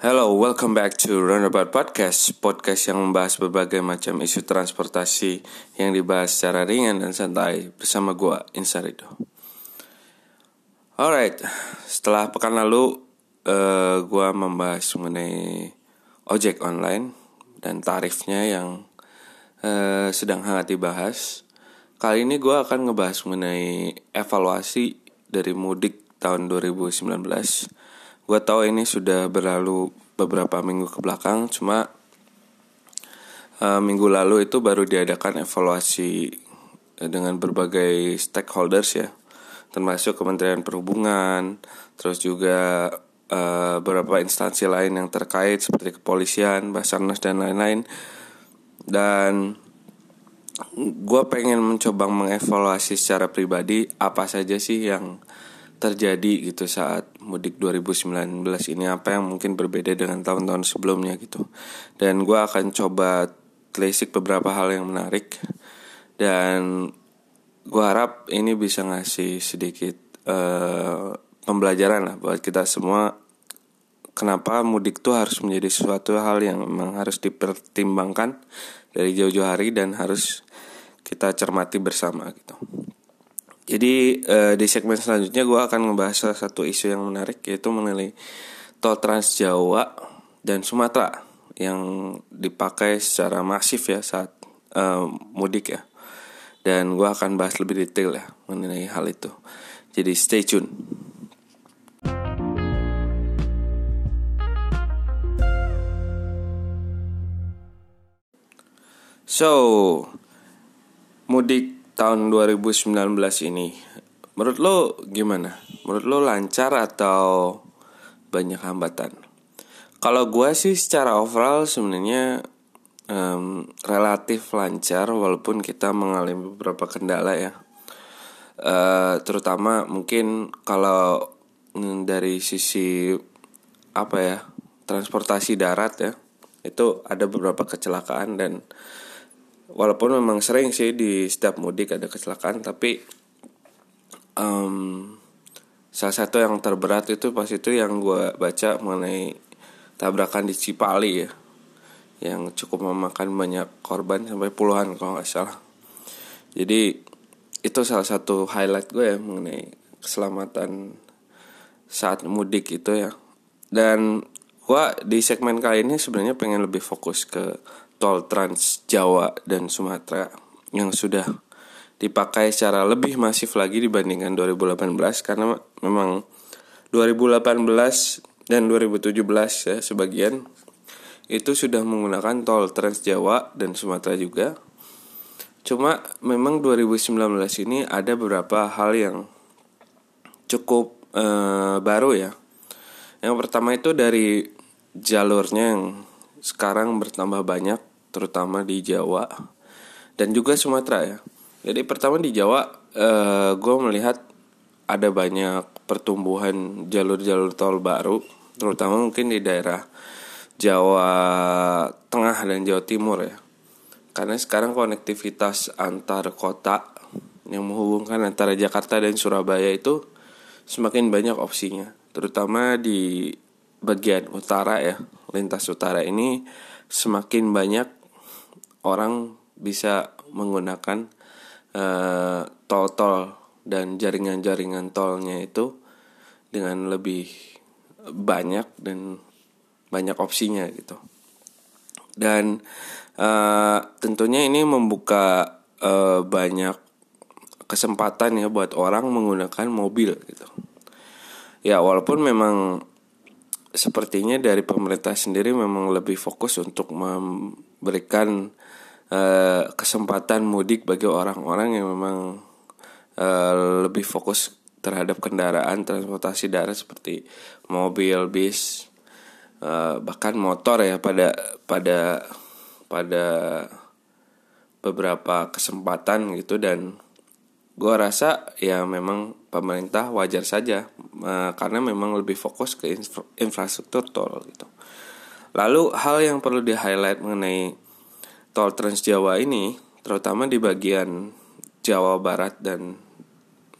Hello, welcome back to Roundabout Podcast Podcast yang membahas berbagai macam isu transportasi Yang dibahas secara ringan dan santai Bersama gue, Insarido Alright, setelah pekan lalu uh, Gue membahas mengenai ojek online Dan tarifnya yang uh, sedang hangat dibahas. Kali ini gue akan ngebahas mengenai evaluasi dari mudik tahun 2019 Gue tahu ini sudah berlalu beberapa minggu ke belakang, cuma uh, minggu lalu itu baru diadakan evaluasi dengan berbagai stakeholders ya, termasuk Kementerian Perhubungan, terus juga uh, beberapa instansi lain yang terkait seperti kepolisian, basarnas dan lain-lain. Dan gue pengen mencoba mengevaluasi secara pribadi apa saja sih yang terjadi gitu saat mudik 2019 ini apa yang mungkin berbeda dengan tahun-tahun sebelumnya gitu dan gue akan coba telisik beberapa hal yang menarik dan gue harap ini bisa ngasih sedikit uh, pembelajaran lah buat kita semua kenapa mudik tuh harus menjadi sesuatu hal yang memang harus dipertimbangkan dari jauh-jauh hari dan harus kita cermati bersama gitu. Jadi uh, di segmen selanjutnya gue akan ngebahas salah satu isu yang menarik yaitu mengenai tol Trans Jawa dan Sumatera yang dipakai secara masif ya saat uh, mudik ya. Dan gue akan bahas lebih detail ya mengenai hal itu. Jadi stay tune. So, mudik tahun 2019 ini menurut lo gimana? Menurut lo lancar atau banyak hambatan? Kalau gue sih secara overall sebenarnya um, relatif lancar walaupun kita mengalami beberapa kendala ya. Uh, terutama mungkin kalau dari sisi apa ya transportasi darat ya itu ada beberapa kecelakaan dan walaupun memang sering sih di setiap mudik ada kecelakaan tapi um, salah satu yang terberat itu pas itu yang gue baca mengenai tabrakan di Cipali ya yang cukup memakan banyak korban sampai puluhan kalau nggak salah. Jadi itu salah satu highlight gue ya mengenai keselamatan saat mudik itu ya. Dan gue di segmen kali ini sebenarnya pengen lebih fokus ke tol Trans Jawa dan Sumatera yang sudah dipakai secara lebih masif lagi dibandingkan 2018 karena memang 2018 dan 2017 ya sebagian itu sudah menggunakan tol Trans Jawa dan Sumatera juga. Cuma memang 2019 ini ada beberapa hal yang cukup eh, baru ya. Yang pertama itu dari jalurnya yang sekarang bertambah banyak terutama di Jawa dan juga Sumatera ya. Jadi pertama di Jawa uh, gue melihat ada banyak pertumbuhan jalur-jalur tol baru, terutama mungkin di daerah Jawa Tengah dan Jawa Timur ya. Karena sekarang konektivitas antar kota yang menghubungkan antara Jakarta dan Surabaya itu semakin banyak opsinya, terutama di bagian utara ya, lintas utara ini semakin banyak orang bisa menggunakan uh, tol-tol dan jaringan-jaringan tolnya itu dengan lebih banyak dan banyak opsinya gitu. Dan uh, tentunya ini membuka uh, banyak kesempatan ya buat orang menggunakan mobil gitu. Ya walaupun memang sepertinya dari pemerintah sendiri memang lebih fokus untuk memberikan uh, kesempatan mudik bagi orang-orang yang memang uh, lebih fokus terhadap kendaraan transportasi darat seperti mobil, bis, uh, bahkan motor ya pada pada pada beberapa kesempatan gitu dan gue rasa ya memang pemerintah wajar saja uh, karena memang lebih fokus ke infra infrastruktur tol gitu. Lalu hal yang perlu di highlight mengenai tol Trans Jawa ini terutama di bagian Jawa Barat dan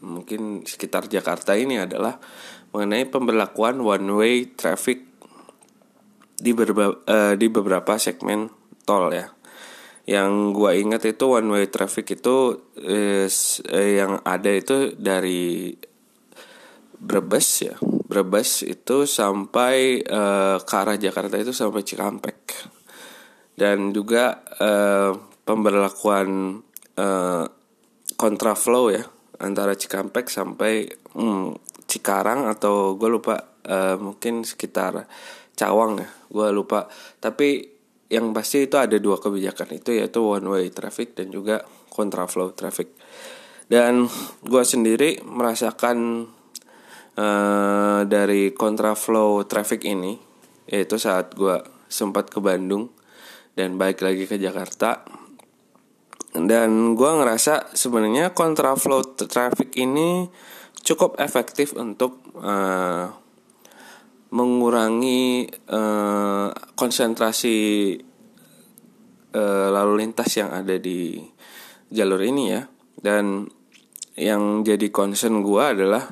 mungkin sekitar Jakarta ini adalah mengenai pemberlakuan one way traffic di, berba, uh, di beberapa segmen tol ya. Yang gua ingat itu one way traffic itu is, eh, yang ada itu dari Brebes ya. Brebes itu sampai uh, ke arah Jakarta itu sampai Cikampek dan juga uh, pemberlakuan uh, kontraflow ya antara Cikampek sampai hmm, Cikarang atau gue lupa uh, mungkin sekitar Cawang ya gue lupa. Tapi yang pasti itu ada dua kebijakan itu yaitu one way traffic dan juga kontraflow traffic. Dan gue sendiri merasakan uh, dari kontraflow traffic ini yaitu saat gue sempat ke Bandung dan balik lagi ke Jakarta. Dan gue ngerasa sebenarnya kontraflow traffic ini cukup efektif untuk uh, mengurangi uh, konsentrasi uh, lalu lintas yang ada di jalur ini ya. Dan yang jadi concern gue adalah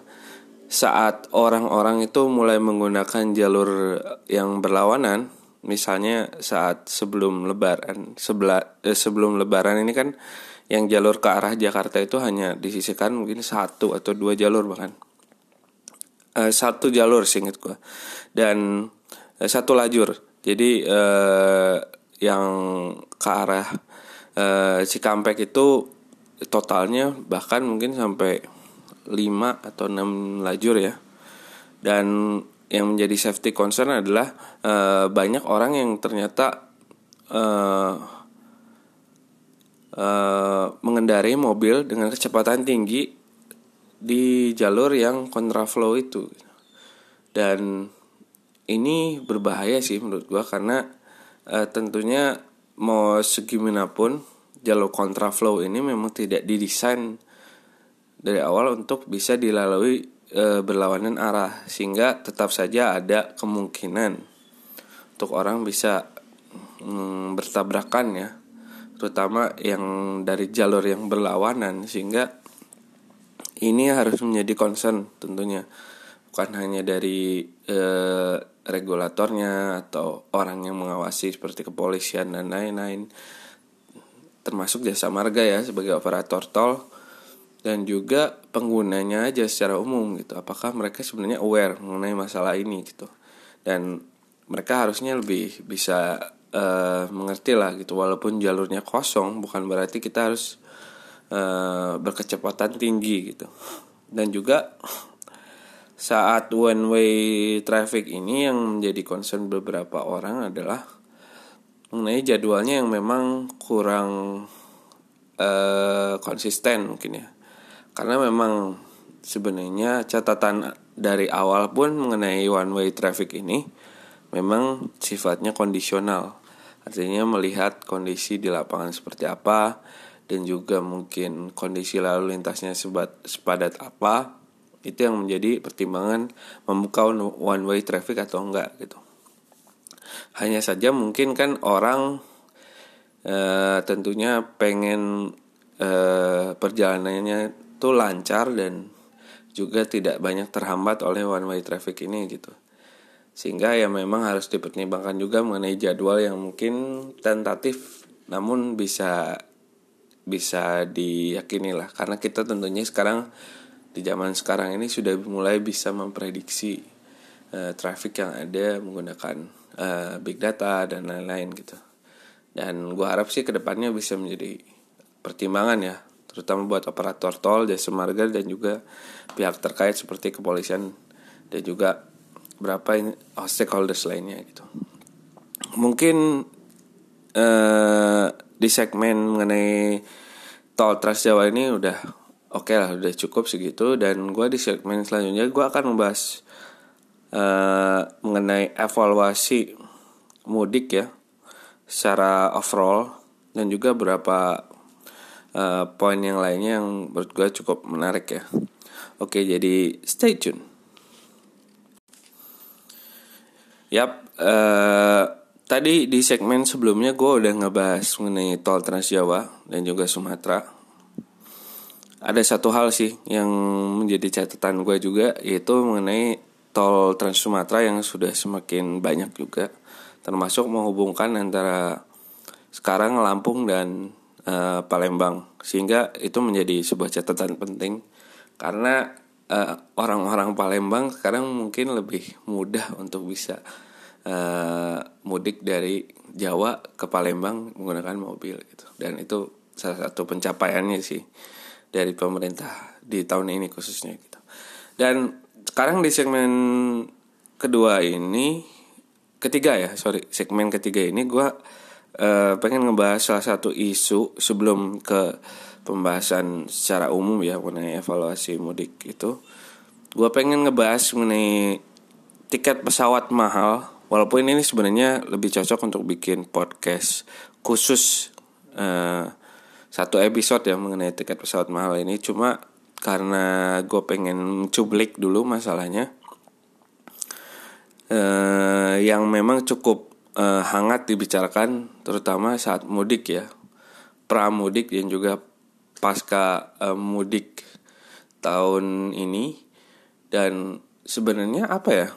saat orang-orang itu mulai menggunakan jalur yang berlawanan misalnya saat sebelum lebaran sebela, eh, sebelum lebaran ini kan yang jalur ke arah Jakarta itu hanya disisikan mungkin satu atau dua jalur bahkan. Uh, satu jalur singkat gue dan uh, satu lajur. Jadi uh, yang ke arah uh, Cikampek itu totalnya bahkan mungkin sampai 5 atau 6 lajur ya. Dan yang menjadi safety concern adalah uh, banyak orang yang ternyata uh, uh, mengendarai mobil dengan kecepatan tinggi di jalur yang kontraflow itu. Dan ini berbahaya sih menurut gua karena uh, tentunya mau segimana pun jalur kontraflow ini memang tidak didesain dari awal untuk bisa dilalui e, berlawanan arah sehingga tetap saja ada kemungkinan untuk orang bisa mm, bertabrakan ya terutama yang dari jalur yang berlawanan sehingga ini harus menjadi concern tentunya. Bukan hanya dari e, regulatornya atau orang yang mengawasi seperti kepolisian dan lain-lain termasuk jasa marga ya sebagai operator tol dan juga penggunanya aja secara umum gitu. Apakah mereka sebenarnya aware mengenai masalah ini gitu. Dan mereka harusnya lebih bisa uh, mengerti lah gitu. Walaupun jalurnya kosong bukan berarti kita harus uh, berkecepatan tinggi gitu. Dan juga saat one way traffic ini yang menjadi concern beberapa orang adalah mengenai jadwalnya yang memang kurang uh, konsisten mungkin ya karena memang sebenarnya catatan dari awal pun mengenai one way traffic ini memang sifatnya kondisional. Artinya melihat kondisi di lapangan seperti apa dan juga mungkin kondisi lalu lintasnya sebat, sepadat apa itu yang menjadi pertimbangan membuka one way traffic atau enggak gitu. Hanya saja mungkin kan orang e, tentunya pengen e, perjalanannya itu lancar dan juga tidak banyak terhambat oleh one way traffic ini gitu. Sehingga ya memang harus dipertimbangkan juga mengenai jadwal yang mungkin tentatif namun bisa bisa diyakini lah karena kita tentunya sekarang di zaman sekarang ini sudah mulai bisa memprediksi uh, traffic yang ada menggunakan uh, big data dan lain-lain gitu. Dan gue harap sih ke depannya bisa menjadi pertimbangan ya terutama buat operator tol jasa marga dan juga pihak terkait seperti kepolisian dan juga berapa ini oh, stakeholders lainnya gitu. Mungkin uh, di segmen mengenai tol Trans Jawa ini udah oke okay lah udah cukup segitu dan gue di segmen selanjutnya gue akan membahas uh, mengenai evaluasi mudik ya secara overall dan juga beberapa uh, poin yang lainnya yang menurut gue cukup menarik ya oke jadi stay tune Yap, uh, Tadi di segmen sebelumnya gue udah ngebahas mengenai tol Trans Jawa dan juga Sumatera. Ada satu hal sih yang menjadi catatan gue juga yaitu mengenai tol Trans Sumatera yang sudah semakin banyak juga termasuk menghubungkan antara sekarang Lampung dan uh, Palembang. Sehingga itu menjadi sebuah catatan penting. Karena orang-orang uh, Palembang sekarang mungkin lebih mudah untuk bisa uh, mudik dari Jawa ke Palembang menggunakan mobil gitu. Dan itu salah satu pencapaiannya sih dari pemerintah di tahun ini khususnya gitu. Dan sekarang di segmen kedua ini ketiga ya sorry segmen ketiga ini gue uh, pengen ngebahas salah satu isu sebelum ke pembahasan secara umum ya mengenai evaluasi mudik itu. Gue pengen ngebahas mengenai tiket pesawat mahal walaupun ini sebenarnya lebih cocok untuk bikin podcast khusus uh, satu episode ya mengenai tiket pesawat mahal ini. Cuma karena gue pengen cublik dulu masalahnya uh, yang memang cukup uh, hangat dibicarakan terutama saat mudik ya. Pramudik dan juga pasca uh, mudik tahun ini. Dan sebenarnya apa ya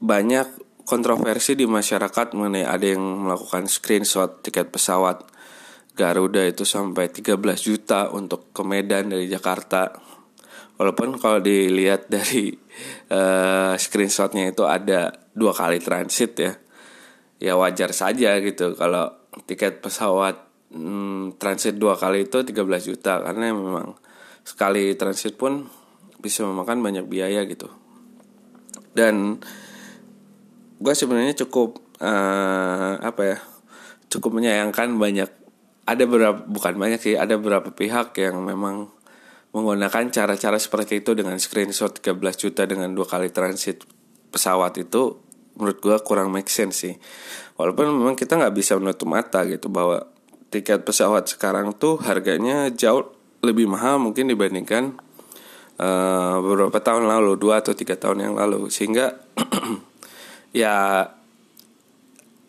banyak kontroversi di masyarakat mengenai ada yang melakukan screenshot tiket pesawat Garuda itu sampai 13 juta untuk ke Medan dari Jakarta. Walaupun kalau dilihat dari uh, screenshotnya itu ada dua kali transit ya, ya wajar saja gitu. Kalau tiket pesawat hmm, transit dua kali itu 13 juta. Karena memang sekali transit pun bisa memakan banyak biaya gitu. Dan gue sebenarnya cukup uh, apa ya, cukup menyayangkan banyak ada beberapa bukan banyak sih ada beberapa pihak yang memang menggunakan cara-cara seperti itu dengan screenshot 13 juta dengan dua kali transit pesawat itu menurut gue kurang make sense sih. Walaupun memang kita nggak bisa menutup mata gitu bahwa tiket pesawat sekarang tuh harganya jauh lebih mahal mungkin dibandingkan uh, beberapa tahun lalu dua atau tiga tahun yang lalu. Sehingga ya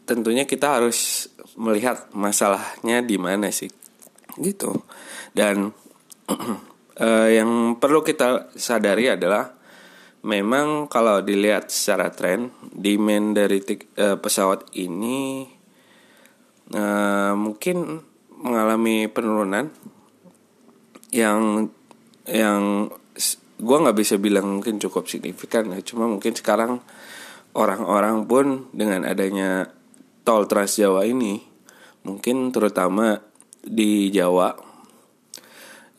tentunya kita harus melihat masalahnya di mana sih gitu. Dan uh, yang perlu kita sadari adalah memang kalau dilihat secara tren demand dari uh, pesawat ini uh, mungkin mengalami penurunan. Yang yang gue nggak bisa bilang mungkin cukup signifikan ya. Cuma mungkin sekarang orang-orang pun dengan adanya tol Trans Jawa ini mungkin terutama di Jawa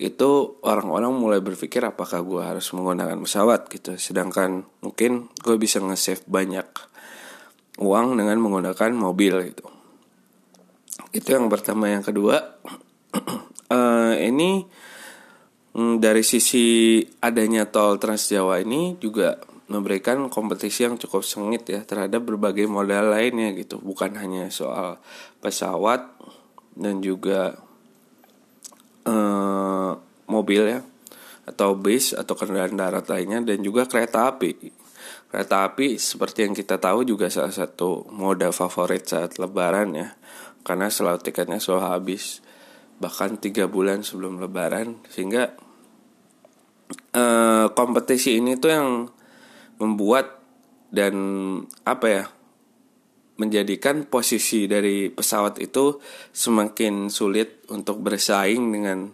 itu orang-orang mulai berpikir apakah gue harus menggunakan pesawat gitu. Sedangkan mungkin gue bisa nge-save banyak uang dengan menggunakan mobil gitu. Itu yang pertama. Yang kedua uh, ini mm, dari sisi adanya tol Trans Jawa ini juga memberikan kompetisi yang cukup sengit ya terhadap berbagai modal lainnya gitu. Bukan hanya soal pesawat dan juga uh, mobil ya atau bis atau kendaraan darat lainnya dan juga kereta api. Kereta api seperti yang kita tahu juga salah satu moda favorit saat lebaran ya karena selalu tiketnya selalu habis bahkan tiga bulan sebelum lebaran sehingga uh, kompetisi ini tuh yang membuat dan apa ya menjadikan posisi dari pesawat itu semakin sulit untuk bersaing dengan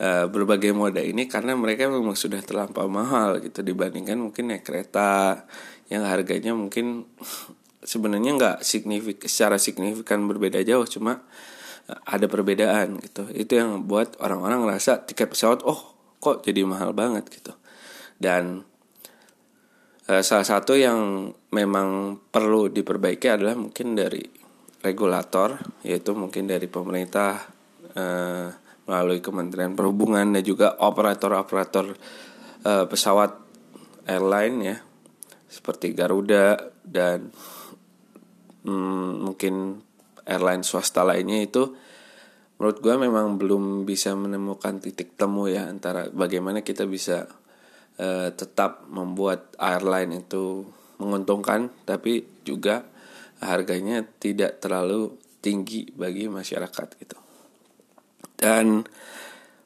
uh, berbagai moda ini karena mereka memang sudah terlampau mahal gitu dibandingkan mungkin naik kereta yang harganya mungkin sebenarnya nggak signifik secara signifikan berbeda jauh cuma uh, ada perbedaan gitu. Itu yang buat orang-orang ngerasa tiket pesawat oh kok jadi mahal banget? gitu. Dan Eh, salah satu yang memang perlu diperbaiki adalah mungkin dari regulator yaitu mungkin dari pemerintah uh, melalui Kementerian Perhubungan dan juga operator-operator uh, pesawat airline ya seperti Garuda dan hmm, mungkin airline swasta lainnya itu menurut gue memang belum bisa menemukan titik temu ya antara bagaimana kita bisa uh, tetap membuat airline itu menguntungkan tapi juga harganya tidak terlalu tinggi bagi masyarakat gitu. Dan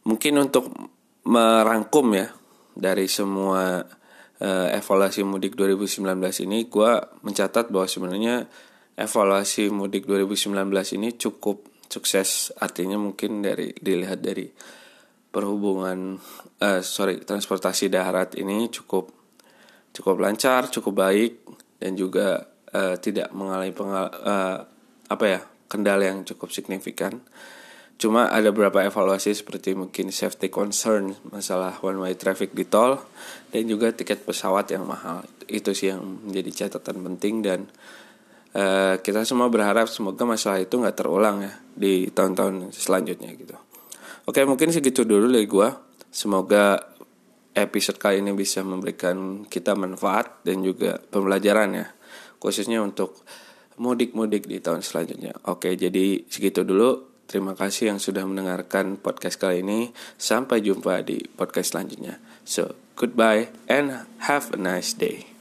mungkin untuk merangkum ya dari semua uh, evaluasi mudik 2019 ini gue mencatat bahwa sebenarnya evaluasi mudik 2019 ini cukup sukses artinya mungkin dari dilihat dari perhubungan uh, sorry transportasi darat ini cukup cukup lancar cukup baik dan juga uh, tidak mengalami pengal uh, apa ya kendala yang cukup signifikan. Cuma ada beberapa evaluasi seperti mungkin safety concern masalah one way traffic di tol dan juga tiket pesawat yang mahal. Itu sih yang menjadi catatan penting dan uh, kita semua berharap semoga masalah itu nggak terulang ya di tahun-tahun selanjutnya gitu oke mungkin segitu dulu dari gua semoga episode kali ini bisa memberikan kita manfaat dan juga pembelajaran ya khususnya untuk mudik-mudik di tahun selanjutnya oke jadi segitu dulu Terima kasih yang sudah mendengarkan podcast kali ini. Sampai jumpa di podcast selanjutnya. So, goodbye and have a nice day.